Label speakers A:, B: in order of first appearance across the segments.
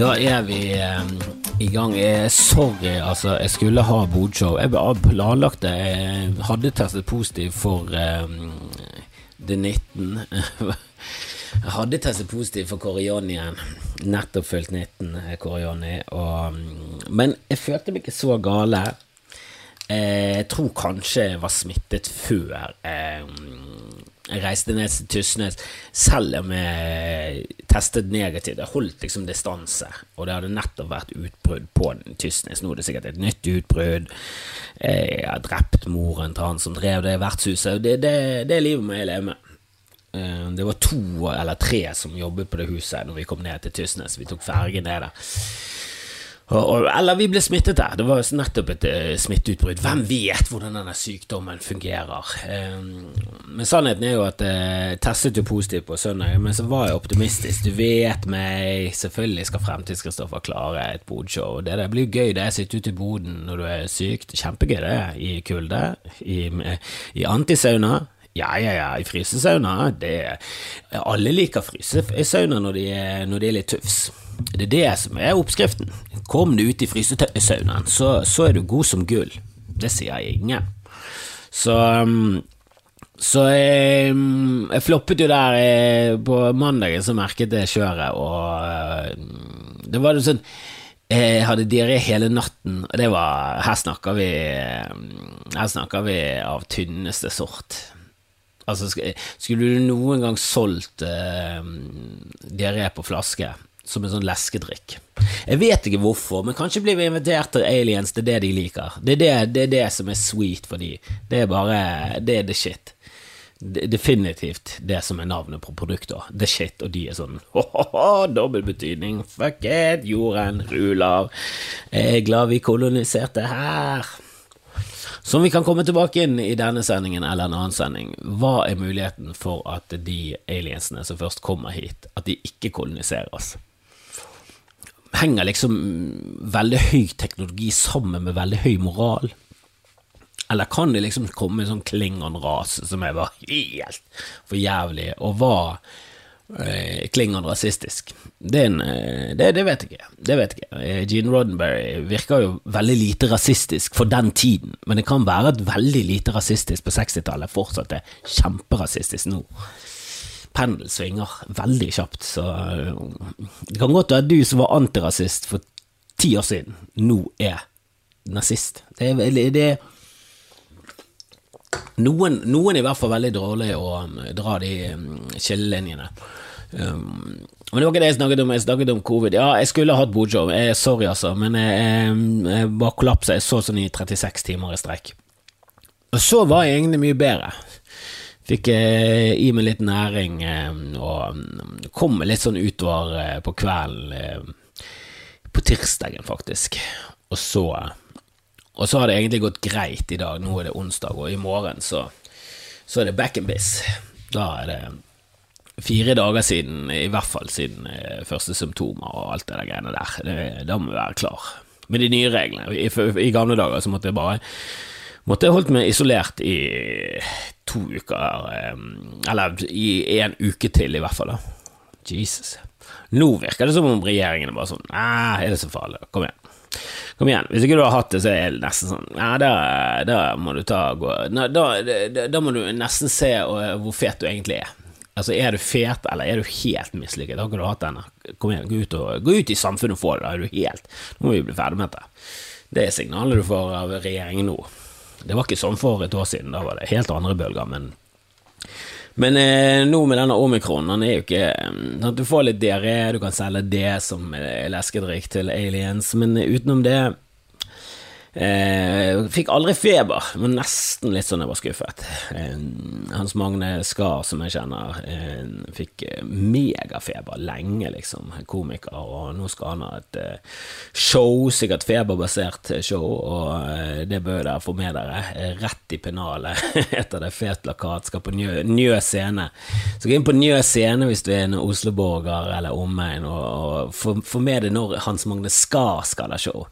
A: Da er vi eh, i gang. Eh, sorry, altså. Jeg skulle ha bodshow. Jeg planlagt det. Jeg hadde testet positiv for eh, det 19. Jeg hadde testet positiv for koronien. Nettopp fylt 19 eh, koroni. Og, mm, men jeg følte meg ikke så gale. Eh, Jeg tror kanskje jeg var smittet før eh, jeg reiste ned til Tysnes, selv om jeg testet negativt. Jeg holdt liksom distanse, og det hadde nettopp vært utbrudd på Tysnes. Nå er det sikkert et nytt utbrudd. Jeg har drept moren til han som drev det vertshuset. Det, det, det livet må jeg leve med. Eh, Det var to eller tre som jobbet på det huset når vi kom ned til Tysnes. Vi tok fergen ned der. Eller vi ble smittet der. Det var nettopp et uh, smitteutbrudd. Hvem vet hvordan denne sykdommen fungerer? Men sannheten er jo at jeg testet jo positivt på søndag, men så var jeg optimistisk. Du vet meg, selvfølgelig skal Fremtids-Kristoffer klare et bodshow. Det der blir jo gøy, det er å sitte ute i boden når du er syk. Kjempegøy, det. I kulde. I, i antisauna. Ja, ja, ja, i frysesauna. Det, alle liker frysesauna når de, når de er litt tufs. Det er det som er oppskriften. Kom du ut i frysesaunaen, så, så er du god som gull. Det sier ingen. Så um, så jeg, jeg, floppet jo der jeg, på mandagen, så merket jeg kjøret, og det var jo sånn Jeg hadde diaré hele natten, og det var Her snakker vi Her snakker vi av tynneste sort. Altså, skulle du noen gang solgt eh, diaré på flaske som en sånn leskedrikk. Jeg vet ikke hvorfor, men kanskje blir vi invitert til aliens, det er det de liker. Det er det, det, er det som er sweet for de. Det er bare Det er the shit. Definitivt det som er navnet på produktet. The shit, og de er sånn ho-ho-ho, dobbel betydning, fuck it, jorden ruler, jeg er glad vi koloniserte her. Som vi kan komme tilbake inn i denne sendingen eller en annen sending, hva er muligheten for at de aliensene som først kommer hit, at de ikke koloniserer oss? Henger liksom veldig høy teknologi sammen med veldig høy moral? Eller kan det liksom komme en sånn Klingon-rase som er bare helt for jævlig, og var eh, Klingon rasistisk? Det, en, det, det, vet jeg ikke. Det vet jeg ikke. Gene Roddenberry virker jo veldig lite rasistisk for den tiden, men det kan være at veldig lite rasistisk på 60-tallet fortsatt er kjemperasistisk nå. Pendel svinger veldig kjapt, så det kan godt være at du som var antirasist for ti år siden, nå er nazist. Det er, det er noen, noen er i hvert fall veldig dårlige å um, dra de um, skillelinjene. Um, men det var ikke det jeg snakket om. Jeg snakket om covid. Ja, jeg skulle hatt bodshow. Sorry, altså, men jeg, jeg, bare kollapsa. Jeg så sånn i 36 timer i strekk. Og så var jeg egentlig mye bedre. Fikk eh, i meg litt næring eh, og kom litt sånn utover eh, på kvelden på tirsdagen, faktisk. Og så og så har det egentlig gått greit i dag. Nå er det onsdag, og i morgen så, så er det back and biz. Da er det fire dager siden, i hvert fall siden eh, første symptomer og alt det der greiene der. Det, da må vi være klar. Med de nye reglene. I, i gamle dager så måtte jeg bare måtte jeg holdt meg isolert i to uker, eh, eller i en uke til i hvert fall. da. Jesus. Nå virker det som om regjeringen er bare sånn er det så farlig? Kom igjen. Kom igjen, hvis ikke du har hatt det, så er det nesten sånn Ja, da, da må du ta gå da, da, da, må du nesten se hvor fet du egentlig er. Altså, er du fet, eller er du helt mislykket? Har ikke du hatt denne? Kom igjen, gå ut, og, gå ut i samfunnet og få det, da er du helt Nå må vi bli ferdig med dette. Det er signalet du får av regjeringen nå. Det var ikke sånn for et år siden, da var det helt andre bølger, men men eh, nå med denne omikron, den er jo ikke sånn Du får litt diaré, du kan selge det som leskedrikk til aliens, men utenom det Eh, fikk aldri feber, men nesten litt sånn jeg var skuffet. Eh, Hans Magne Skar, som jeg kjenner, eh, fikk megafeber lenge, liksom. Komiker, og nå skal han ha et eh, show, sikkert feberbasert show, og eh, det bør dere få med dere. Eh, rett i pennalet etter det, fet plakat, skal på Njø, Njø scene. Så gå inn på Njø scene hvis du er en Oslo-borger eller omegn, og, og få med deg når Hans Magne Skar skal ha show.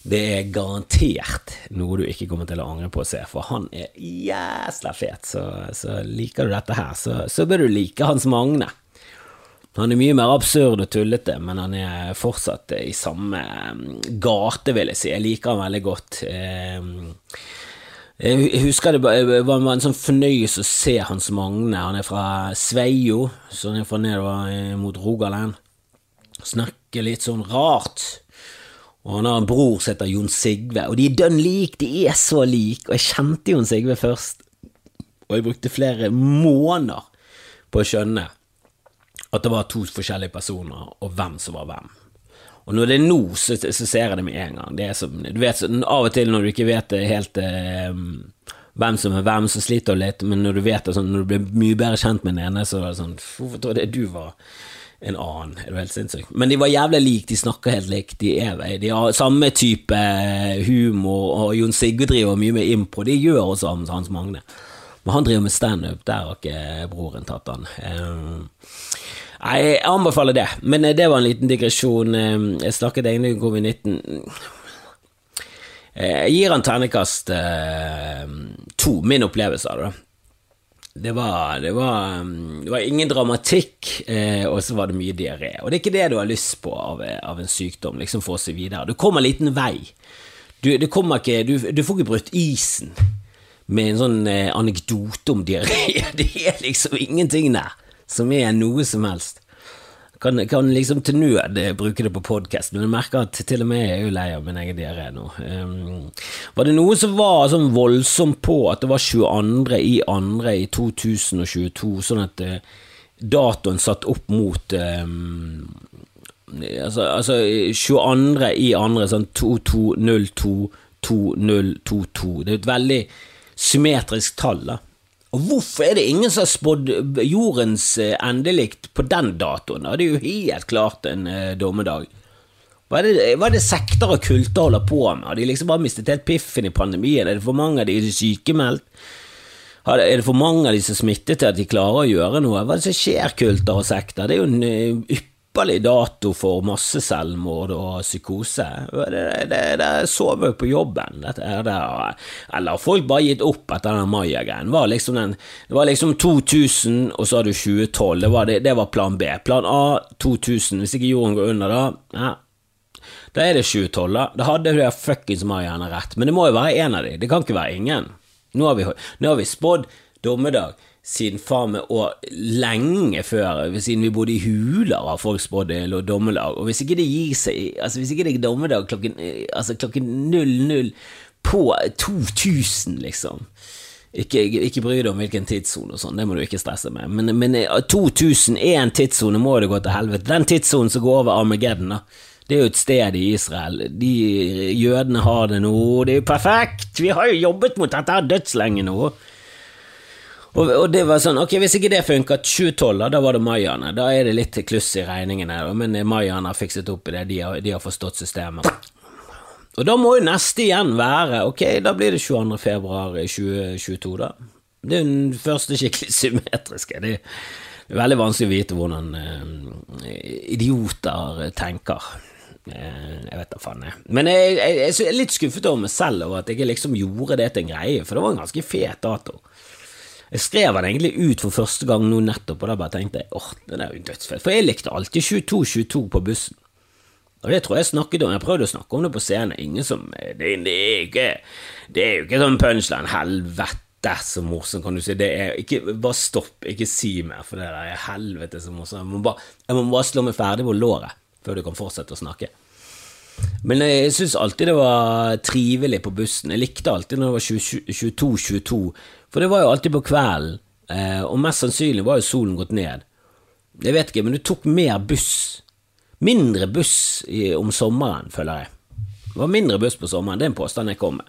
A: Det er garantert noe du ikke kommer til å angre på å se, for han er jæsla fet. Så, så liker du dette her, så, så bør du like Hans Magne. Han er mye mer absurd og tullete, men han er fortsatt i samme mm, gate, vil jeg si. Jeg liker han veldig godt. Eh, jeg husker det var en sånn fornøyelse å se Hans Magne. Han er fra Sveio, så han er fra nedover mot Rogaland. Snakker litt sånn rart. Og han har en bror som heter Jon Sigve, og de er dønn like, de er så like. Og jeg kjente Jon Sigve først, og jeg brukte flere måneder på å skjønne at det var to forskjellige personer, og hvem som var hvem. Og når det er nå, så, så ser jeg det med en gang. Det er som, du vet, Av og til når du ikke vet helt eh, hvem som er hvem, så sliter du litt, men når du vet det sånn, når du blir mye bedre kjent med den ene, så er det sånn Hvorfor tror jeg det du var en annen? Er du helt sinnssyk? Men de var jævlig like, de snakker helt likt, de er De har samme type humor, og Jon Sigurd driver mye med impro, de gjør også Hans Magne. Men han driver med standup, der har ikke broren tatt han. Uh, Nei, jeg anbefaler det, men eh, det var en liten digresjon. Eh, jeg snakket egentlig om covid-19. Eh, jeg gir han ternekast to, min opplevelse av det. Det var, det, var, det var, ingen dramatikk, og så var det mye diaré. Og det er ikke det du har lyst på av, av en sykdom, liksom for å se videre. Du kommer en liten vei. Du, ikke, du, du får ikke brutt isen med en sånn anekdote om diaré. Det er liksom ingenting der som er noe som helst. Kan, kan liksom til nød bruke det på podkast, men jeg merker at til og med jeg er jo lei av min egen diaré nå. Um, var det noe som var sånn voldsomt på at det var 22. i andre i 2022, sånn at uh, datoen satt opp mot um, altså, altså 22. i andre, sånn 2202 2022. Det er et veldig symmetrisk tall, da. Og hvorfor er det ingen som har spådd jordens eh, endelikt på den datoen? Det er jo helt klart en uh, dommedag. Hva er, det, hva er det sekter og kulter holder på med? Har de liksom bare mistet helt piffen i pandemien? Er det for mange av de sykemeldt? Er det for mange av de som smittet til at de klarer å gjøre noe? Hva er det som skjer, kulter og sekter? Det er jo en uh, ypperlig dato for masseselvmord og psykose. Det, det, det sover jo på jobben, dette er det. Eller folk bare gitt opp etter den Maya-greien? Liksom det var liksom 2000, og så har du 2012. Det var, det, det var plan B. Plan A 2000. Hvis ikke jorden går under da, ja, da er det 2012, da. Da hadde de fuckings mayaene rett. Men det må jo være en av de. Det kan ikke være ingen. Nå har vi, nå har vi spådd dommedag siden faen meg og lenge før, siden vi bodde i huler av folk spådd dommedag. Og hvis ikke det gir seg Altså Hvis ikke det er dommedag klokken, altså klokken 00 på 2000, liksom ikke, ikke bry deg om hvilken tidssone og sånn, det må du ikke stresse med. Men, men 2000 er tidssone, må det gå til helvete. Den tidssonen som går over Armageddon, da. Det er jo et sted i Israel. De Jødene har det nå. Det er jo perfekt! Vi har jo jobbet mot dette dødslenge nå. Og, og, det var sånn, ok, hvis ikke det funka, 2012, da var det mayaene. Da er det litt kluss i regningene, men mayaene har fikset opp i det, de har, de har forstått systemet. Og da må jo neste igjen være, ok, da blir det 22. februar 2022, da. Det er den første skikkelig symmetriske. Det er veldig vanskelig å vite hvordan eh, idioter tenker. Uh, jeg vet da faen, jeg. Men jeg, jeg, jeg, er litt skuffet over meg selv over at jeg liksom gjorde det til en greie, for det var en ganske fet dato. Jeg skrev den egentlig ut for første gang nå nettopp, og da bare tenkte jeg åh, den er jo dødsfett. For jeg likte alltid 22-22 på bussen. Og det tror jeg snakket om, jeg prøvde å snakke om det på scenen, ingen som Det, det er ikke Det er jo ikke sånn punchline, helvete så morsomt, kan du si. Det er ikke Bare stopp, ikke si mer, for det der er helvete så morsomt. Jeg jeg må bare slå meg ferdig på låret før du kan fortsette å snakke. Men jeg syns alltid det var trivelig på bussen. Jeg likte alltid når det var 22-22, for det var jo alltid på kvelden, eh, og mest sannsynlig var jo solen gått ned. Jeg vet ikke, men du tok mer buss. Mindre buss om sommeren, føler jeg. Det var mindre buss på sommeren, det er en påstand jeg kom med.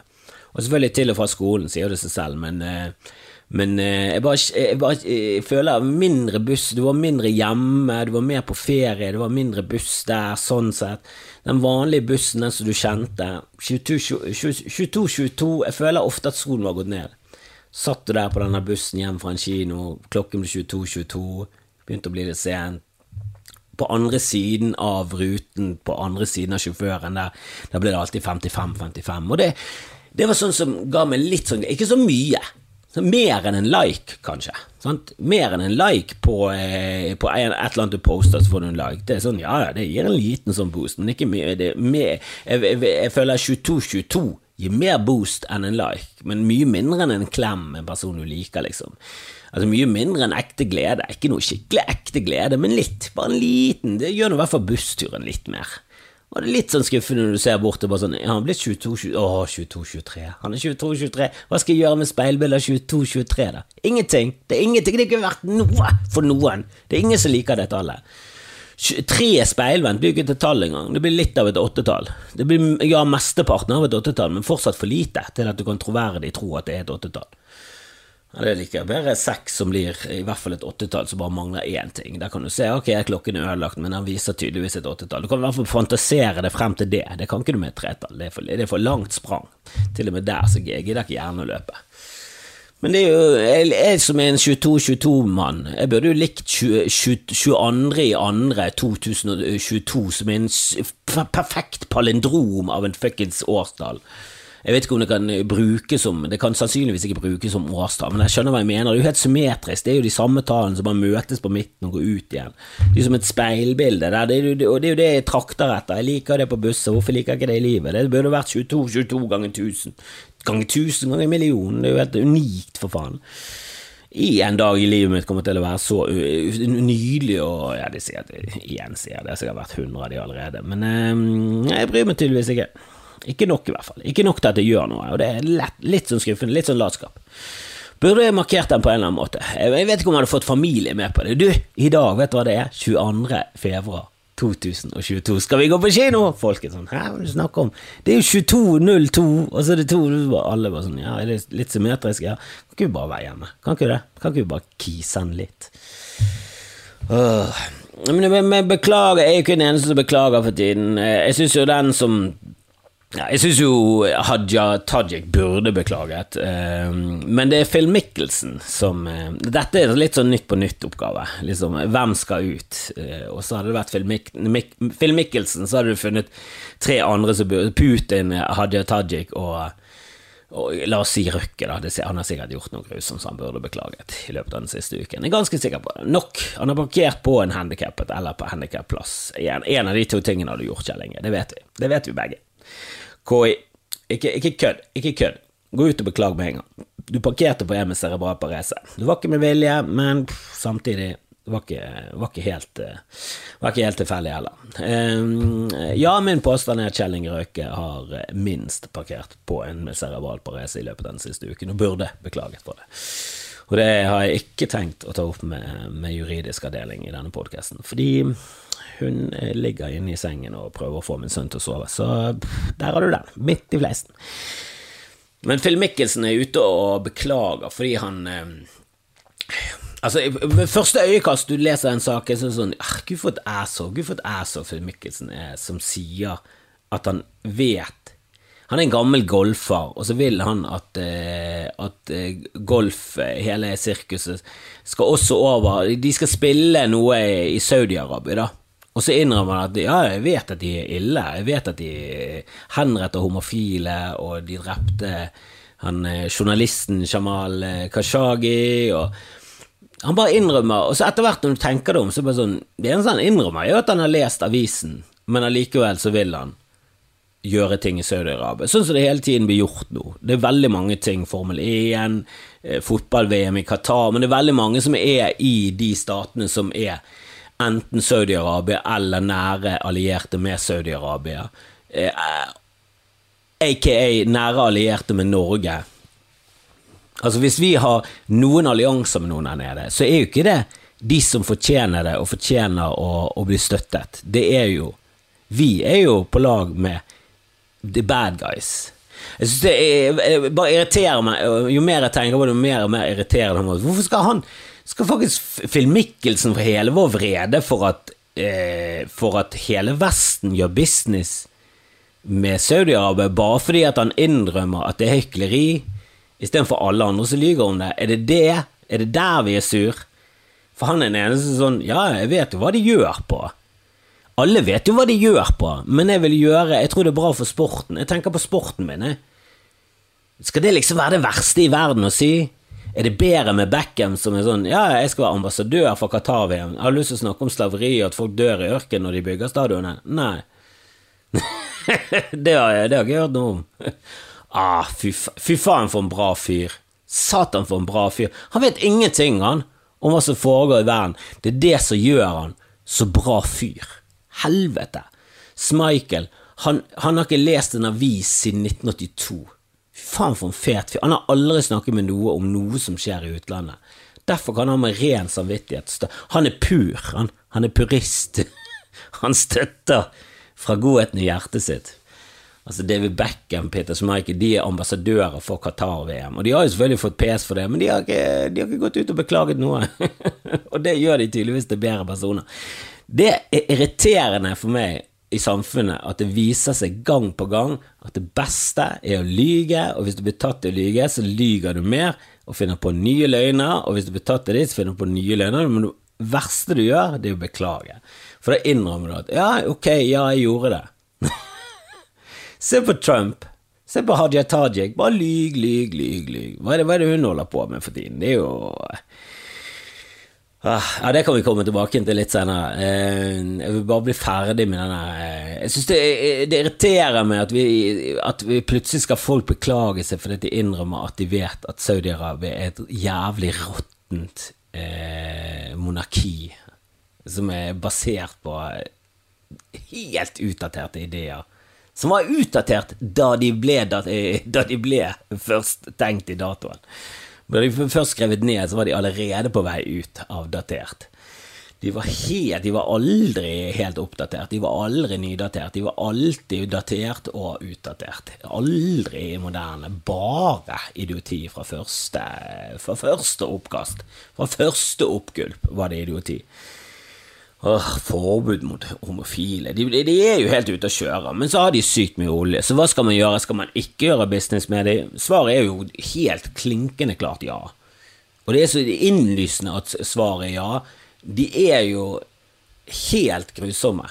A: Og selvfølgelig til og fra skolen, sier det seg selv, men, eh, men eh, jeg, bare, jeg, bare, jeg føler mindre buss, du var mindre hjemme, du var mer på ferie, det var mindre buss der, sånn sett. Den vanlige bussen, den som du kjente. 22-22, jeg føler ofte at solen var gått ned. Satt du der på denne bussen hjem fra en kino, klokken ble 22-22, begynte å bli litt sent. På andre siden av ruten, på andre siden av sjåføren, der, der ble det alltid 55-55. Og det, det, var sånn som ga meg litt sånn Ikke så mye, Mer enn en like, kanskje. Sant? Mer enn en like på, eh, på et eller annet du poster, så får du en like. Det er sånn, ja, det gir en liten sånn boost, men ikke mye. Er mer, jeg, jeg, jeg føler 2222 gir mer boost enn en like, men mye mindre enn en klem en person du liker, liksom. Altså Mye mindre enn ekte glede. Ikke noe skikkelig ekte glede, men litt. Bare en liten. Det gjør nå i hvert fall bussturen litt mer. Og det er litt sånn skuffende når du ser bort og bare sånn Ja, han blir 22-23 å, 22-23. Han er 22-23. Hva skal jeg gjøre med speilbildet av 22-23, da? Ingenting. Det er ingenting. Det har ikke vært noe for noen. Det er ingen som liker det tallet. Tre speilvendt blir ikke til tall engang. Det blir litt av et åttetall. Det blir ja, mesteparten av et åttetall, men fortsatt for lite til at du kan troverdig tro at det er et åttetall. Det liker jeg bedre seks som blir i hvert fall et åttetall som bare mangler én ting. Der kan du se ok, klokken er ødelagt, men den viser tydeligvis et åttetall. Du kan i hvert fall fantasere det frem til det. Det kan ikke du med et tretall. Det er for, det er for langt sprang. Til og med der så gidder ikke gjerne å løpe. Men det er jo jeg, jeg som er en 22-22-mann, jeg burde jo likt 22. i andre 2022 som er en perfekt palindrom av en fuckings årstall. Jeg vet ikke om det kan brukes som Det kan sannsynligvis ikke brukes som årstall, men jeg skjønner hva jeg mener. Det er jo helt symmetrisk. Det er jo de samme tallene som bare møtes på midten og går ut igjen. Det er jo som et speilbilde. Der. Det er jo, og det er jo det jeg trakter etter. Jeg liker det på busser. Hvorfor liker jeg ikke det i livet? Det burde vært 22, 22 ganger 1000. Ganger 1000 ganger million. Det er jo helt unikt, for faen i en dag i livet mitt kommer til å være så nydelig og Ja, de sier det igjen, sier det. jeg har sikkert vært hundre av de allerede, men eh, jeg bryr meg tydeligvis ikke. Ikke nok, i hvert fall. Ikke nok til at det gjør noe, og det er lett, litt sånn skuffende, litt sånn latskap. Burde jeg markert den på en eller annen måte? Jeg vet ikke om jeg hadde fått familie med på det. Du, i dag, vet du hva det er? 22. februar 2022. Skal vi gå på kino? Folk er sånn Hæ, hva er det du snakker om? Det er jo 22.02, og så er det to Alle bare sånn Ja, er det litt symmetrisk? Ja. Kan ikke vi bare være hjemme? Kan ikke det? Kan ikke vi bare kise den litt? Uh. Men jeg beklager, jeg er jo ikke den eneste som beklager for tiden. Jeg syns jo den som ja, jeg syns jo Hadia Tajik burde beklaget, uh, men det er Phil Mickelson som uh, Dette er litt sånn Nytt på nytt-oppgave. Liksom, hvem skal ut? Uh, og så hadde det vært Phil, Mik Mik Phil Mickelson, så hadde du funnet tre andre som burde Putin, Hadia Tajik og, og la oss si Røkke, da. Han har sikkert gjort noe grusomt som han burde beklaget i løpet av den siste uken. Jeg er ganske sikker på det. Nok. Han har parkert på en handikappet eller på handikapplass. En av de to tingene har du gjort, Kjell Inge. Det vet vi. Det vet vi begge. KI. Ikke, ikke kødd. Ikke kødd. Gå ut og beklag med en gang. Du parkerte på med cerebral parese. Du var ikke med vilje, men pff, samtidig var ikke, var ikke helt Var ikke helt tilfeldig heller. Um, ja, min påstand er at Kjell Inge Røke har minst parkert på en cerebral parese i løpet av den siste uken, og burde beklaget for det. Og det har jeg ikke tenkt å ta opp med, med juridisk avdeling i denne podkasten, fordi hun eh, ligger inne i sengen og prøver å få min sønn til å sove. Så der har du den, midt i fleisen. Men Phil Mikkelsen er ute og beklager fordi han eh, Altså, Ved første øyekast du leser den saken, så er det sånn ah, Gud, for et asshole Gud, for et asshole Phil Mikkelsen er, som sier at han vet Han er en gammel golfer, og så vil han at, eh, at golf, hele sirkuset, skal også over De skal spille noe i Saudi-Arabia, da. Og så innrømmer han at ja, jeg vet at de er ille, jeg vet at de henretter homofile, og de drepte han eh, journalisten Jamal Kashagi. Khashoggi, og han bare innrømmer, og så etter hvert når du tenker det om, så bare sånn Det eneste han innrømmer, er at han har lest avisen, men allikevel så vil han gjøre ting i Saudi-Arabia. Sånn som det hele tiden blir gjort nå. Det er veldig mange ting, Formel 1, eh, fotball-VM i Qatar, men det er veldig mange som er i de statene som er enten Saudi-Arabia eller nære allierte med Saudi-Arabia, eh, aka nære allierte med Norge. Altså Hvis vi har noen allianser med noen her nede, så er jo ikke det de som fortjener det og fortjener å, å bli støttet. Det er jo Vi er jo på lag med the bad guys. Jeg synes det er, bare irriterer meg. Jo mer jeg tenker på det, jo mer og mer irriterende. Hvorfor skal han skal faktisk Phil Mikkelsen for hele vår vrede for at, eh, for at hele Vesten gjør business med Saudi-Arabia bare fordi at han innrømmer at det er hykleri, istedenfor alle andre som lyver om det. Er det det? Er det der vi er sur? For han er den eneste sånn Ja, jeg vet jo hva de gjør på. Alle vet jo hva de gjør på, men jeg vil gjøre Jeg tror det er bra for sporten. Jeg tenker på sporten min, jeg. Skal det liksom være det verste i verden å si? Er det bedre med Beckham som er sånn Ja, jeg skal være ambassadør for Qatar-VM. Jeg har lyst til å snakke om slaveri og at folk dør i ørkenen når de bygger stadionet. Nei. det, har jeg, det har jeg ikke hørt noe om. ah, fy, fy faen, for en bra fyr. Satan, for en bra fyr. Han vet ingenting, han, om hva som foregår i verden. Det er det som gjør han så bra fyr. Helvete. Smichael, han, han har ikke lest en avis siden 1982. Faen, for en fet fyr. Han har aldri snakket med noe om noe som skjer i utlandet. Derfor kan han med ren samvittighet Han er pur, han. Han er purist. Han støtter fra godheten i hjertet sitt. Altså David Beckham, Peter Schmeichel, de er ambassadører for Qatar-VM. Og de har jo selvfølgelig fått PS for det, men de har ikke, de har ikke gått ut og beklaget noe. og det gjør de tydeligvis til bedre personer. Det er irriterende for meg i samfunnet at det viser seg gang på gang at det beste er å lyge, og hvis du blir tatt i å lyge, så lyger du mer og finner på nye løgner, og hvis du blir tatt i det, så finner du på nye løgner, men det verste du gjør, det er å beklage. For da innrømmer du at ja, ok, ja, jeg gjorde det. Se på Trump. Se på Hadia Tajik. Bare lyg, lyg, lyg, lyg. Hva er, det, hva er det hun holder på med for tiden? Det er jo Ja, det kan vi komme tilbake til litt senere. Eh, jeg vil bare bli ferdig med denne eh, Jeg syns det, det, irriterer meg at vi, at vi plutselig skal folk beklage seg fordi de innrømmer at de vet at Saudi-Arabia er et jævlig råttent eh, monarki som er basert på helt utdaterte ideer. Som var utdatert da de ble, da de ble først tenkt i datoen. Da de først skrevet ned, så var de allerede på vei ut av datert. De var, helt, de var aldri helt oppdatert, de var aldri nydatert. De var alltid datert og utdatert. Aldri moderne. Bare idioti fra første, fra første oppkast. Fra første oppgulp var det idioti. Åh, forbud mot homofile. De, de, er jo helt ute å kjøre, men så har de sykt mye olje. Så hva skal man gjøre? Skal man ikke gjøre business med dem? Svaret er jo helt klinkende klart ja. Og det er så innlysende at svaret er ja. De er jo helt grusomme.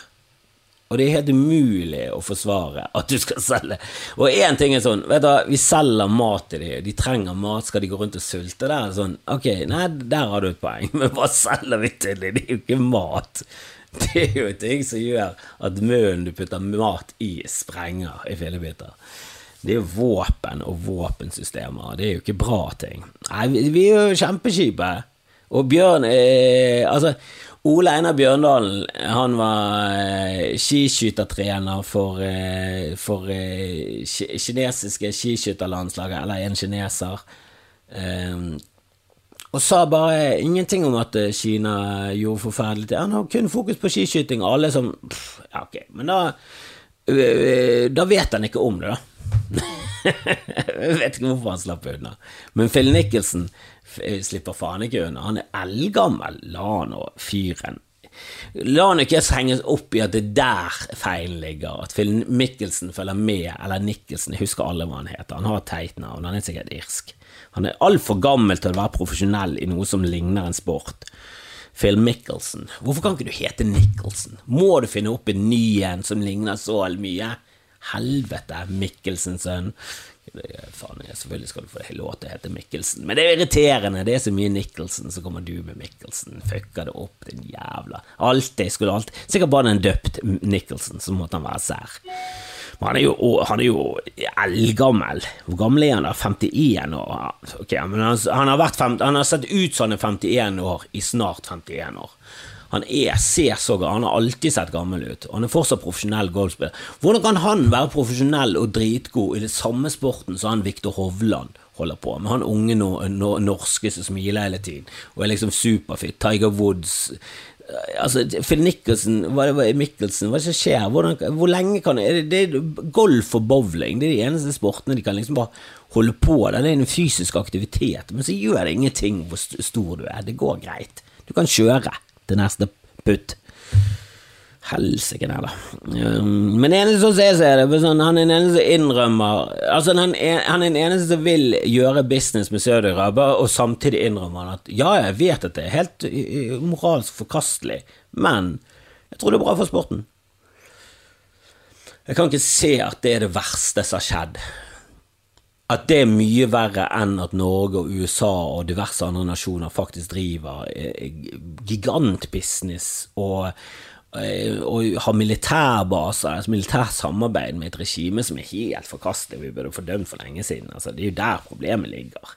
A: Og det er helt umulig å forsvare at du skal selge. Og én ting er sånn, vet du, vi selger mat til dem, de trenger mat, skal de gå rundt og sulte? Der er sånn, ok, nei, der har du et poeng, men hva selger vi til dem? Det er jo ikke mat. Det er jo ting som gjør at munnen du putter mat i, sprenger i fillebiter. Det er jo våpen og våpensystemer, det er jo ikke bra ting. Nei, vi er jo kjempekjipe. Og Bjørn eh, Altså, Ole Einar Bjørndalen han var eh, skiskyttertrener for, eh, for eh, kinesiske skiskytterlandslaget, eller en kineser. og sa bare ingenting om at Kina gjorde forferdelig til Han har kun fokus på skiskyting, og alle som pff, Ja, ok, men da Da vet han ikke om det, da. Jeg vet ikke hvorfor han slapp unna. Men Phil Nicholson slipper faen ikke unna. Han er eldgammel. La nå fyren La han ikke henges opp i at det er der feilen ligger, at Phil Mikkelsen følger med, eller Nicholson, jeg husker alle hva han heter, han har et teit navn, han er sikkert irsk. Han er altfor gammel til å være profesjonell i noe som ligner en sport. Phil Michelson, hvorfor kan ikke du hete Nicholson? Må du finne opp en ny en som ligner så mye? Helvete, Mikkelsens sønn. Faen, selvfølgelig skal du få lov til å hete Mikkelsen, men det er irriterende. Det er så mye Nicholson, så kommer du med Mikkelsen. Fucka det opp, din jævla Alltid skulle alltid Sikkert bare den døpt Nicholson, så måtte han være sær. Men han er jo, han er jo eldgammel. Hvor gammel er han da? 51 år? Okay, men han, han, har, vært, han har sett ut som han er 51 år i snart 51 år. Han er, ser så gammel Han har alltid sett gammel ut. Han er fortsatt profesjonell golfspiller. Hvordan kan han være profesjonell og dritgod i det samme sporten som han Viktor Hovland holder på med? Han unge no, no, norske som smiler hele tiden og er liksom superfit. Tiger Woods Altså, Phil Nicholson, hva det, Mikkelsen, hva er det som skjer? Hvordan, hvor lenge kan det, det Golf og bowling det er de eneste sportene de kan liksom bare holde på Det er en fysisk aktivitet, men så gjør det ingenting hvor stor du er. Det går greit. Du kan kjøre til neste putt. Helsike, nei da. Um, men eneste som jeg ser det, sånn, han er den eneste som innrømmer Altså, han er, han er den eneste som vil gjøre business med Saudi-Arabia, og samtidig innrømmer han at ja, jeg vet at det er helt moralsk forkastelig, men jeg tror det er bra for sporten. Jeg kan ikke se at det er det verste som har skjedd. At det er mye verre enn at Norge og USA og diverse andre nasjoner faktisk driver eh, gigantbusiness og, eh, og har militærbaser, altså militært samarbeid med et regime som er helt forkastelig, vi burde fordømt for lenge siden. Altså, det er jo der problemet ligger.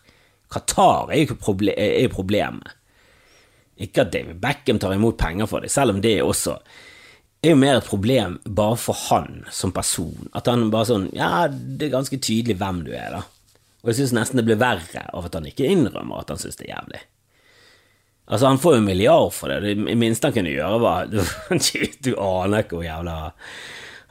A: Qatar er jo proble er problemet. Ikke at David Beckham tar imot penger for det, selv om det også er jo mer et problem bare for han som person. At han bare sånn Ja, det er ganske tydelig hvem du er, da. Og jeg syns nesten det blir verre av at han ikke innrømmer at han syns det er jævlig. Altså, han får jo en milliard for det. Det minste han kunne gjøre, var Du, aner ikke hvor jævla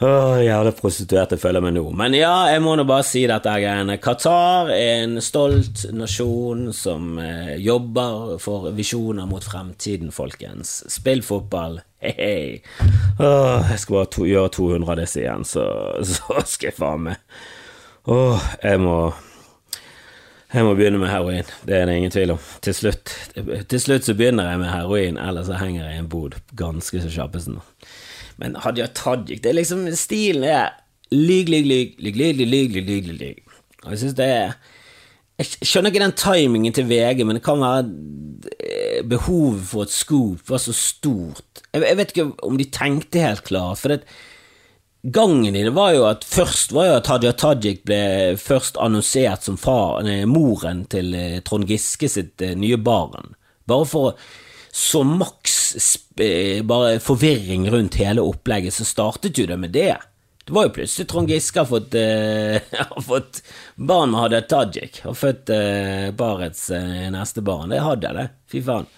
A: Åh, jævla prostituerte føler meg nå. Men ja, jeg må nå bare si dette greiene. Qatar er en stolt nasjon som eh, jobber for visjoner mot fremtiden, folkens. Spill fotball. Hei, hei. Åh, jeg skal bare to, gjøre 200 av disse igjen, så, så skal jeg faen meg Åh, jeg må jeg må begynne med heroin, det er det ingen tvil om. Til slutt, til slutt så begynner jeg med heroin, eller så henger jeg i en bod ganske så kjappesen. Men Hadia Tajik, det er liksom Stilen er lyg, lyg, lyg, lyg, lyg, lyg, lyg, lyg, lyg. Og jeg synes det er Jeg skjønner ikke den timingen til VG, men det kan være eh, behovet for et scoop var så stort. Jeg, vet ikke om de tenkte helt klart, for det gangen i det var jo at først var jo at Hadia Tajik ble først annonsert som far, nei, moren til eh, Trond Giske sitt eh, nye barn. Bare for så maks eh, bare forvirring rundt hele opplegget, så startet jo det med det. Det var jo plutselig Trond Giske har fått, uh, har fått barn med Hadia Tajik, og født uh, parets uh, neste barn. Det hadde jeg, det. Fy faen.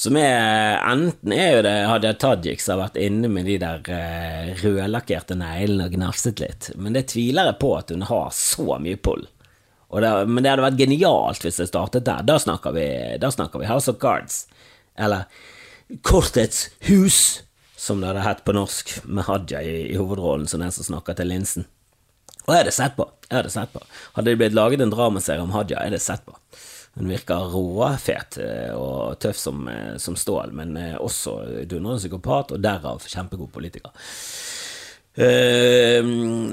A: Som er Enten er jo det Hadia Tajik som har vært inne med de der uh, rødlakkerte neglene og gnafset litt, men det tviler jeg på at hun har så mye pull. Det, men det hadde vært genialt hvis det startet der. Da snakker vi, da snakker vi House of Cards. Eller Kortets hus, som det hadde hett på norsk, med Hadia i, i hovedrollen som den som snakker til linsen. Og jeg hadde sett på. Jeg hadde sett på. Hadde det blitt laget en dramaserie om Hadia, jeg hadde sett på. Hun virker råfet eh, og tøff som, eh, som stål, men eh, også dundrende psykopat, og derav kjempegod politiker. Uh,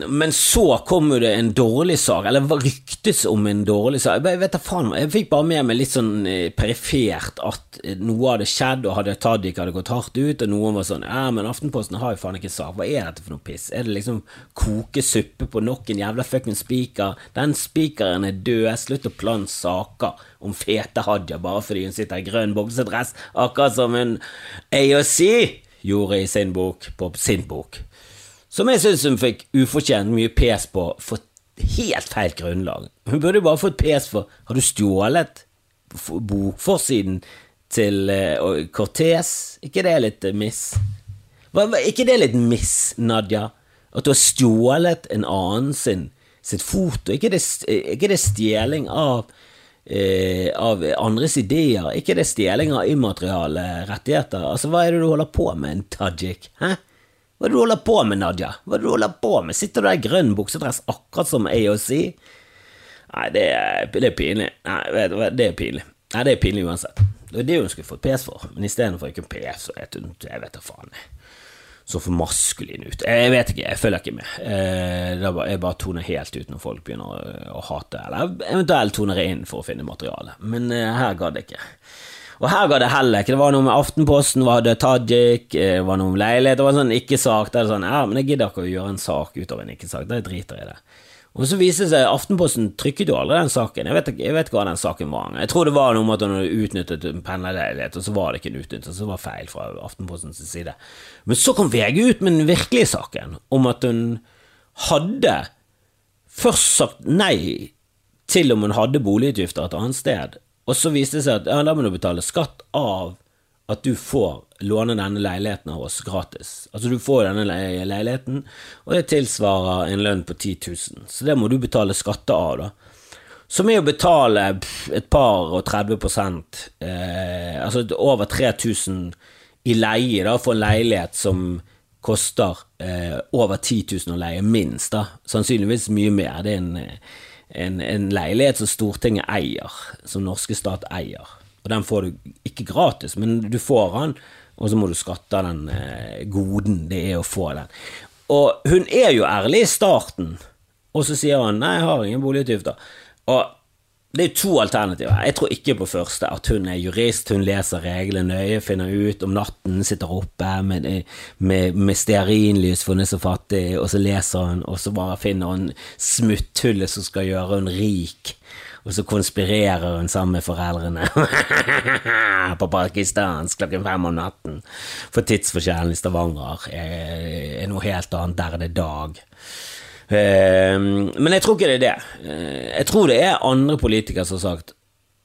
A: men så kom jo det en dårlig sak, eller ryktes om en dårlig sak. Jeg, vet da faen, jeg fikk bare med meg litt sånn perifert at noe hadde skjedd, og hadde Tajik hadde gått hardt ut, og noen var sånn Ja, men Aftenposten har jo faen ikke sak, hva er dette for noe piss? Er det liksom koke suppe på nok en jævla fucking spiker? Den spikeren er død, slutt å plante saker om fete Hadia bare fordi hun sitter i grønn boksedress, akkurat som hun AOC gjorde i sin bok, på sin bok. Som jeg syns hun fikk ufortjent mye pes på for helt feil grunnlag. Hun burde bare fått pes for Har du stjålet bokforsiden til uh, Cortez? ikke det litt uh, miss? Hva, ikke det litt miss, Nadia? At du har stjålet en annen sin sitt foto? ikke det, ikke det stjeling av uh, av andres ideer? ikke det stjeling av immateriale rettigheter? Altså, hva er det du holder på med, en tajik? Hæ? Hva er det du holder på med, Nadia? Hva er det du holder på med? Sitter du der i grønn buksedress akkurat som AOC? Nei, det er, det er pinlig. Nei, vet du hva, det er pinlig. Nei, det er pinlig uansett. Det er det hun skulle fått PS for, men istedenfor ikke en PS, så vet hun Jeg vet da faen. Så for maskulin ut. Jeg vet ikke, jeg følger ikke med. Eh, jeg bare toner helt ut når folk begynner å hate, eller eventuelt toner jeg inn for å finne materiale. Men eh, her gadd jeg ikke. Og her ga det heller ikke. Det var noe med Aftenposten, var det Tajik, var noe om leilighet, det var en sånn ikke-sak. Der det sånn, ja, men jeg gidder ikke å gjøre en sak ut av en ikke-sak, da driter jeg i det. Og så viste det seg Aftenposten trykket jo aldri den saken. Jeg vet, ikke, jeg vet ikke hva den saken var. Jeg tror det var noe om at hun hadde utnyttet en pendlerleilighet, og så var det ikke en utnyttelse, så det var feil fra Aftenpostens side. Men så kom VG ut med den virkelige saken, om at hun hadde først sagt nei til om hun hadde boligutgifter et annet sted, og så viste det seg at ja, da må du betale skatt av at du får låne denne leiligheten av oss gratis. Altså du får denne leiligheten, og det tilsvarer en lønn på 10 000, så det må du betale skatter av, da. Som er å betale et par og 30 prosent, eh, altså over 3000 i leie da, for en leilighet som koster eh, over 10 000 å leie, minst, da. Sannsynligvis mye mer. Det er en en, en, leilighet som Stortinget eier, som norske stat eier. Og den får du ikke gratis, men du får den, og så må du skatte av den eh, goden det er å få den. Og hun er jo ærlig i starten Og så sier han nei, jeg har ingen boligutgifter. Og det er to alternativer. Jeg tror ikke på første, at hun er jurist, hun leser reglene nøye, finner ut om natten, sitter oppe med, med, med stearinlys for hun er så fattig, og så leser hun, og så bare finner hun smutthullet som skal gjøre hun rik. Og så konspirerer hun sammen med foreldrene på pakistansk klokken fem om natten. For tidsforskjellen i Stavanger er, er noe helt annet. Der er det dag. Ehm, men jeg tror ikke det er det. Eh, jeg tror det er andre politikere som har sagt,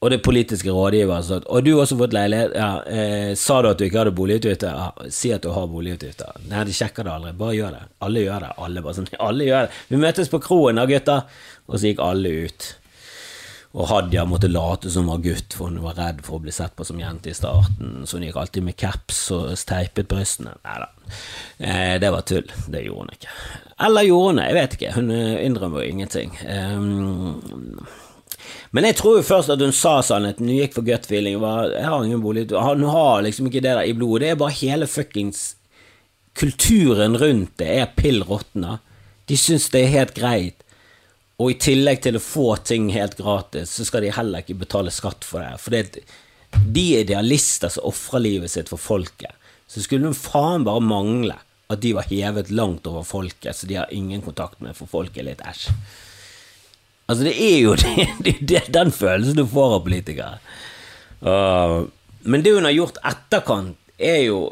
A: og det politiske rådgiver har sagt, og du har også fått leilighet, ja, eh, sa du at du ikke hadde boligutgifter? Ja, si at du har boligutgifter. Nei, de sjekker det aldri, bare gjør det. Alle gjør det. Alle, bare sånn, alle gjør det. Vi møtes på kroen da, gutter, og så gikk alle ut. Og Hadia måtte late som var gutt, for hun var redd for å bli sett på som jente i starten, så hun gikk alltid med caps og teipet brystene. Nei da, eh, det var tull. Det gjorde hun ikke. Eller gjorde hun det? Jeg vet ikke. Hun eh, innrømmer jo ingenting. Um, men jeg tror jo først at hun sa sannheten. Hun gikk for gut feeling. Var, jeg har ingen bolig Hun har liksom ikke det der i blodet. Det er bare hele fuckings Kulturen rundt det er pill råtna. De syns det er helt greit og i tillegg til å få ting helt gratis, så skal de heller ikke betale skatt for det. For det, de er idealister som ofrer livet sitt for folket. Så skulle hun faen bare mangle at de var hevet langt over folket, så de har ingen kontakt med, for folk er litt æsj. Altså, det er jo det, det, den følelsen du får av politikere. Uh, men det hun har gjort etterkant, er jo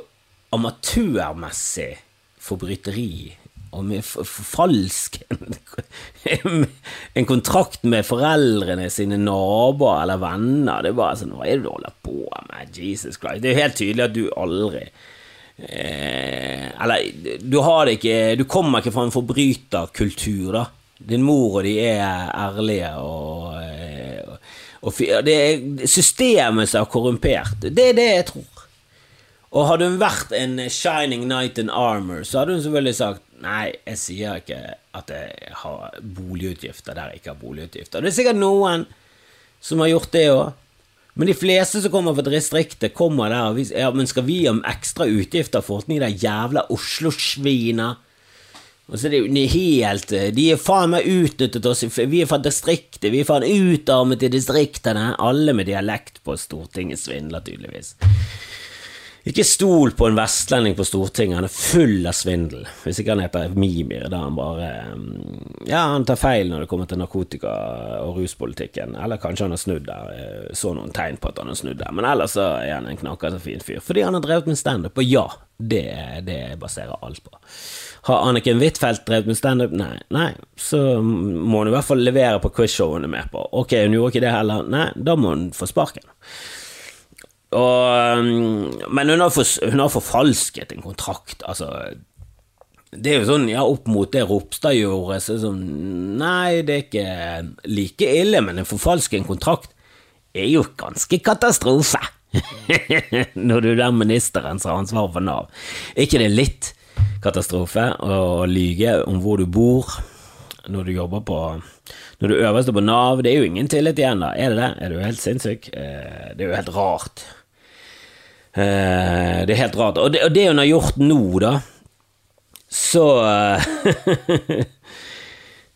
A: amatørmessig forbryteri og med falsk en kontrakt med foreldrene sine naboer eller venner. Det er bare sånn Hva er det du holder på med? Jesus Christ. Det er jo helt tydelig at du aldri eh, Eller du har ikke Du kommer ikke fra en forbryterkultur, da. Din mor og de er ærlige og, eh, og, og Det er systemet som er korrumpert. Det er det jeg tror. Og hadde hun vært en shining night in armor, så hadde hun selvfølgelig sagt Nei, jeg sier ikke at jeg har boligutgifter der jeg ikke har boligutgifter. Det er sikkert noen som har gjort det òg. Men de fleste som kommer fra distriktet, kommer der vi, ja, men skal vi ha ekstra utgifter for de der jævla Oslo-svina? Og så er det jo helt De er faen meg utnyttet oss, vi er fra distriktet, vi er faen utarmet i distriktene. Alle med dialekt på Stortinget svindler tydeligvis. Ikke stol på en vestlending på Stortinget, han er full av svindel. Hvis ikke han heter Mimir, da han bare mm, Ja, han tar feil når det kommer til narkotika- og ruspolitikken. Eller kanskje han har snudd der. Så noen tegn på at han har snudd der. Men ellers så er han en knakende fin fyr. Fordi han har drevet med standup, og ja, det, det baserer alt på. Har Anniken Huitfeldt drevet med standup? Nei. Nei, så må hun i hvert fall levere på quizshowene hun er med på. Ok, hun gjorde ikke det heller. Nei, da må hun få sparken. Og, um, men hun har, for, hun har forfalsket en kontrakt, altså det er jo sånn, ja, opp mot det Ropstad gjorde, så sånn Nei, det er ikke like ille, men å forfalske en kontrakt er jo ganske katastrofe. Når du er den ministeren som har ansvaret for Nav. Er ikke det litt katastrofe å lyge om hvor du bor når du jobber på Når du øverste på Nav? Det er jo ingen tillit igjen, da. Er det det? Er du helt sinnssyk? Eh, det er jo helt rart. Eh, det er helt rart. Og det, og det hun har gjort nå, da, så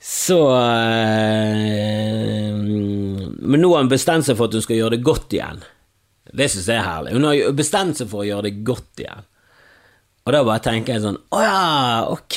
A: Så eh, Men nå har hun bestemt seg for at hun skal gjøre det godt igjen. Det syns jeg er herlig. Hun har bestemt seg for å gjøre det godt igjen. Og da bare tenker jeg sånn Å ja, ok,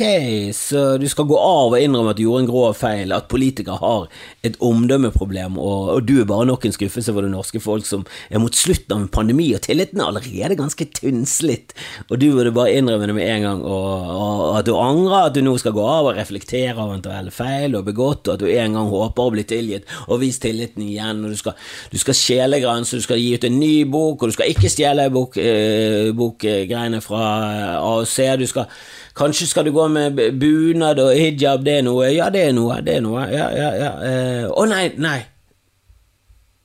A: så du skal gå av og innrømme at du gjorde en grov feil, at politikere har et omdømmeproblem, og, og, du er bare nok en skuffelse for det norske folk som er mot slutten av en pandemi, og tilliten er allerede ganske tynnslitt, og du burde bare innrømme det med en gang, og, og, at du angrer at du nå skal gå av og reflektere over eventuelle feil du har begått, og at du en gang håper å bli tilgitt, og vise tilliten igjen, og du skal, du skal sjelegrænse, du skal gi ut en ny bok, og du skal ikke stjele bokgreiene bok, eh, fra ser du skal Kanskje skal du gå med bunad og hijab, det er noe? Ja, det er noe, det er noe. Ja, ja, ja. Eh, å oh, nei, nei.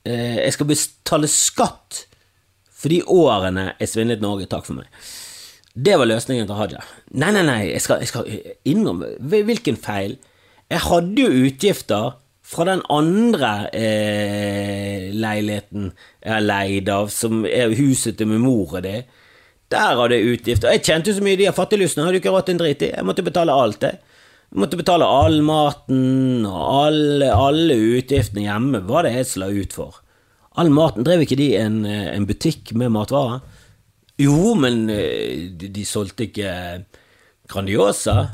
A: Eh, jeg skal betale skatt for de årene jeg svindlet Norge. Takk for meg. Det var løsningen til Haja. Nei, nei, nei, jeg skal, skal innrømme Hvilken feil? Jeg hadde jo utgifter fra den andre eh, leiligheten jeg har leid av, som er huset til min mor og det. Der hadde jeg utgifter. Jeg kjente jo så mye de har fattiglusene hadde jo ikke råd til en drit i. Jeg måtte betale alt, det. Jeg måtte betale all maten og alle, alle utgiftene hjemme. Hva det jeg som la ut for? All maten, Drev ikke de en, en butikk med matvarer? Jo, men eh, de, de solgte ikke Grandiosa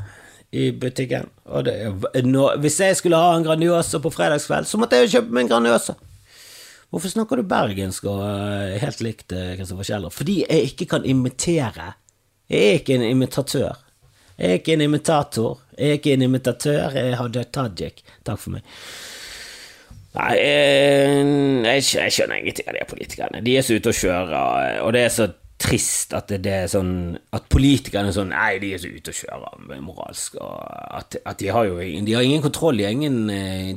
A: i butikken. Det, når, hvis jeg skulle ha en Grandiosa på fredagskveld, så måtte jeg jo kjøpe meg en Grandiosa. Hvorfor snakker du bergensk og eh, helt likt Kristoffer Kjeller? Fordi jeg ikke kan imitere. Jeg er ikke en imitatør. Jeg er ikke en imitator. Jeg er ikke en imitatør. Jeg har tajik. Takk for meg. Nei, jeg, jeg, skjønner ingenting av de politikerne. De er så ute og kjører, og det er så trist at det er sånn At politikerne er sånn Nei, de er så ute og kjører moralsk, og at, at, de har jo De har ingen kontroll, de har ingen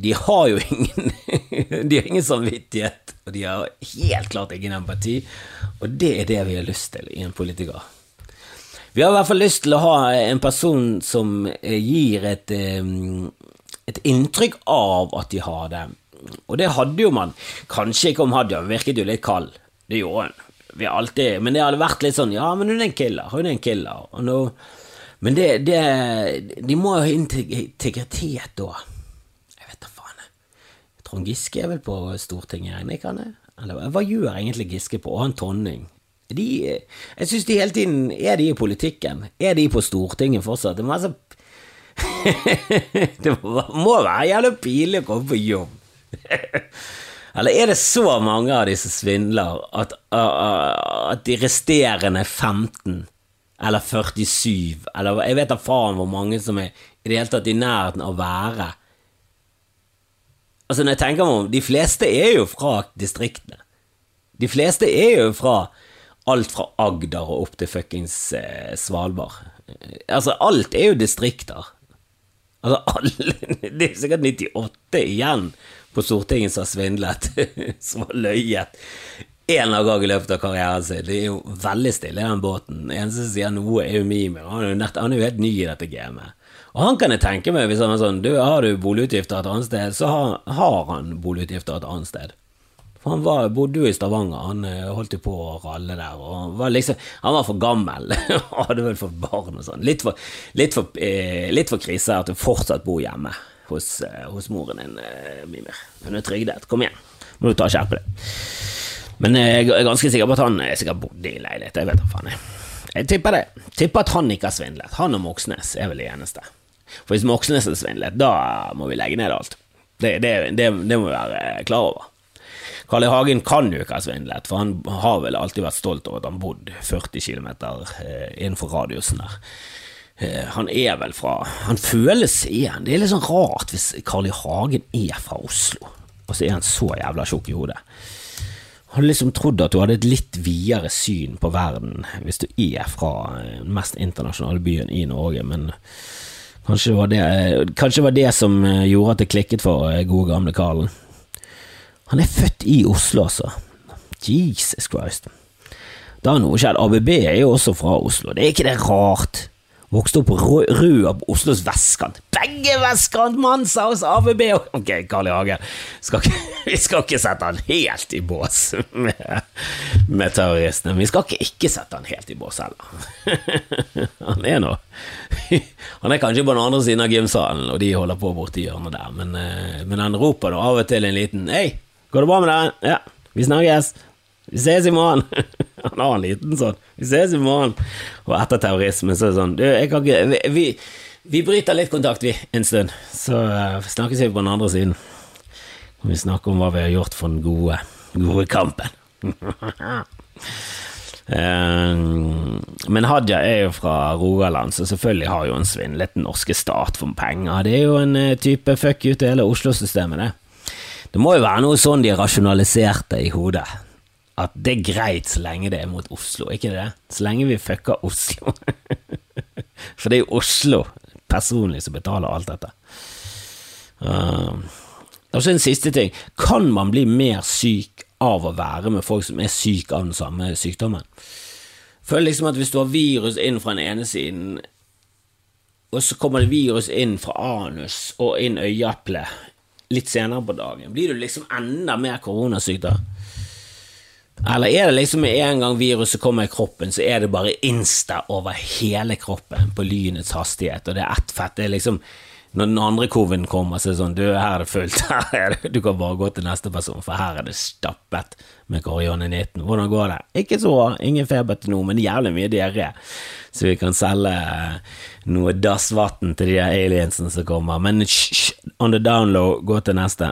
A: De har jo ingen De har ingen samvittighet, og de har helt klart ingen empati, og det er det vi har lyst til i en politiker. Vi har i hvert fall lyst til å ha en person som eh, gir et, eh, et inntrykk av at de har det. Og det hadde jo man. Kanskje ikke om Hadia, hun virket jo litt kald. Det gjorde hun. Vi alltid, men det hadde vært litt sånn Ja, men hun er en killer. Hun er en killer. Nå, men det, det, De må jo ha integritet da. Jeg vet da faen. Trond Giske er vel på Stortinget, regner ikke han? Eller hva gjør egentlig Giske på? Og han Tonning? De, jeg syns de hele tiden Er de i politikken? Er de på Stortinget fortsatt? Det må, altså, det må være jævlig pinlig å komme på jobb. Eller er det så mange av de som svindler, at, at de resterende 15 eller 47, eller jeg vet da faen hvor mange som er i det hele tatt i nærheten av å være Altså, når jeg tenker meg om, de fleste er jo fra distriktene. De fleste er jo fra alt fra Agder og opp til fuckings eh, Svalbard. Altså, alt er jo distrikter. Altså, alle Det er sikkert 98 igjen på Stortinget som har svindlet, som har løyet en eller annen gang i løpet av karrieren sin. Det er jo veldig stille i den båten. Den eneste som sier noe, er jo Mimir. Han, han er jo helt ny i dette gamet. Og han kan jeg tenke meg, hvis han er sånn du, Har du boligutgifter et annet sted, så har, har han boligutgifter et annet sted. For han var, bodde jo i Stavanger, han eh, holdt jo på å ralle der. og Han var, liksom, han var for gammel, hadde vel fått barn og sånn. Litt for, for, eh, for krise at du fortsatt bor hjemme hos, eh, hos moren din, eh, Mimir. Hun er trygdet. Kom igjen, må du ta og skjerpe deg. Men jeg er ganske sikker på at han er sikkert bodde i leilighet. Jeg vet da faen, jeg. Jeg tipper det. Tipper at han ikke har svindlet. Han og Moxnes er vel det eneste. For hvis Moxnes har svindlet, da må vi legge ned alt. Det, det, det, det må vi være klar over. Carl I. Hagen kan jo ikke ha svindlet, for han har vel alltid vært stolt over at han bodde 40 km eh, innenfor radiusen der. Eh, han er vel fra Han føles igjen. Det er litt sånn rart hvis Carl I. Hagen er fra Oslo, og så er han så jævla tjukk i hodet. Jeg hadde liksom trodd at du hadde et litt videre syn på verden hvis du er fra den mest internasjonale byen i Norge, men kanskje det var det, kanskje det, var det som gjorde at det klikket for gode gamle Karlen. Han er født i Oslo, altså. Jesus Christ. Da har noe skjedd. ABB er jo også fra Oslo. Det er ikke det rart? Vokste opp på Røa på Oslos vestkant. Begge vestkant, mann, sa hos ABB! Ok, Carl I. Hagen, vi skal ikke sette han helt i bås med, med terroristene. Vi skal ikke ikke sette han helt i bås heller. Han er nå Han er kanskje på den andre siden av gymsalen, og de holder på borti hjørnet der, men, eh, men han roper da av og til en liten Hei! Går det bra med deg? Ja, vi snakkes. Vi ses i morgen. Han har en liten sånn. Vi ses i morgen. Og etter terrorisme så er det sånn Du, jeg kan ikke vi, vi, bryter litt kontakt, vi, en stund. Så uh, snakkes vi på den andre siden. Vi snakker om hva vi har gjort for den gode, gode kampen. Uh, men Hadia er jo fra Rogaland, så selvfølgelig har jo en svindlet den norske stat for penger. Det er jo en uh, type fuck you til hele Oslo-systemet, det. Det må jo være noe sånn de rasjonaliserte i hodet. At det er greit så lenge det er mot Oslo, ikke det? Så lenge vi fucker Oslo. For det er jo Oslo personlig som betaler alt dette. Uh, og så en siste ting. Kan man bli mer syk av å være med folk som er syke av den samme sykdommen? Føler liksom at hvis du har virus inn fra den ene siden, og så kommer det virus inn fra anus og inn øyeeplet litt senere på dagen? Blir du liksom enda mer koronasyk da? Eller er det liksom med en gang viruset kommer i kroppen, så er det bare insta over hele kroppen på lynets hastighet, og det er ett fett. Det er liksom Når den andre coviden kommer, så er det sånn Du, her er det fullt. Her er. Du kan bare gå til neste person, for her er det stappet med korione-19. Hvordan går det? Ikke så bra. Ingen feber til nå, men jævlig mye diaré. Så vi kan selge eh, noe dassvann til de aliensene som kommer. Men hysj, on the down low, gå til neste.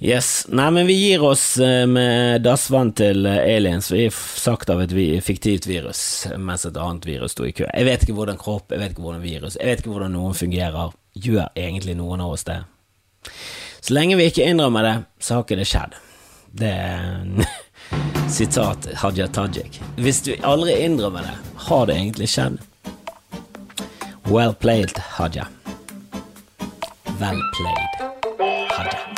A: Yes. Nei, men vi gir oss eh, med dassvann til eh, aliens. Vi er sagt av et fiktivt virus, mens et annet virus sto i kø. Jeg vet ikke hvordan kropp, jeg vet ikke hvordan virus, jeg vet ikke hvordan noen fungerer. Gjør egentlig noen av oss det? Så lenge vi ikke innrømmer det, så har ikke det skjedd. Det er sitat Hadia Tajik. Hvis du aldri innrømmer det, har det egentlig skjedd? Well played, Hadia. Well played, Hadia.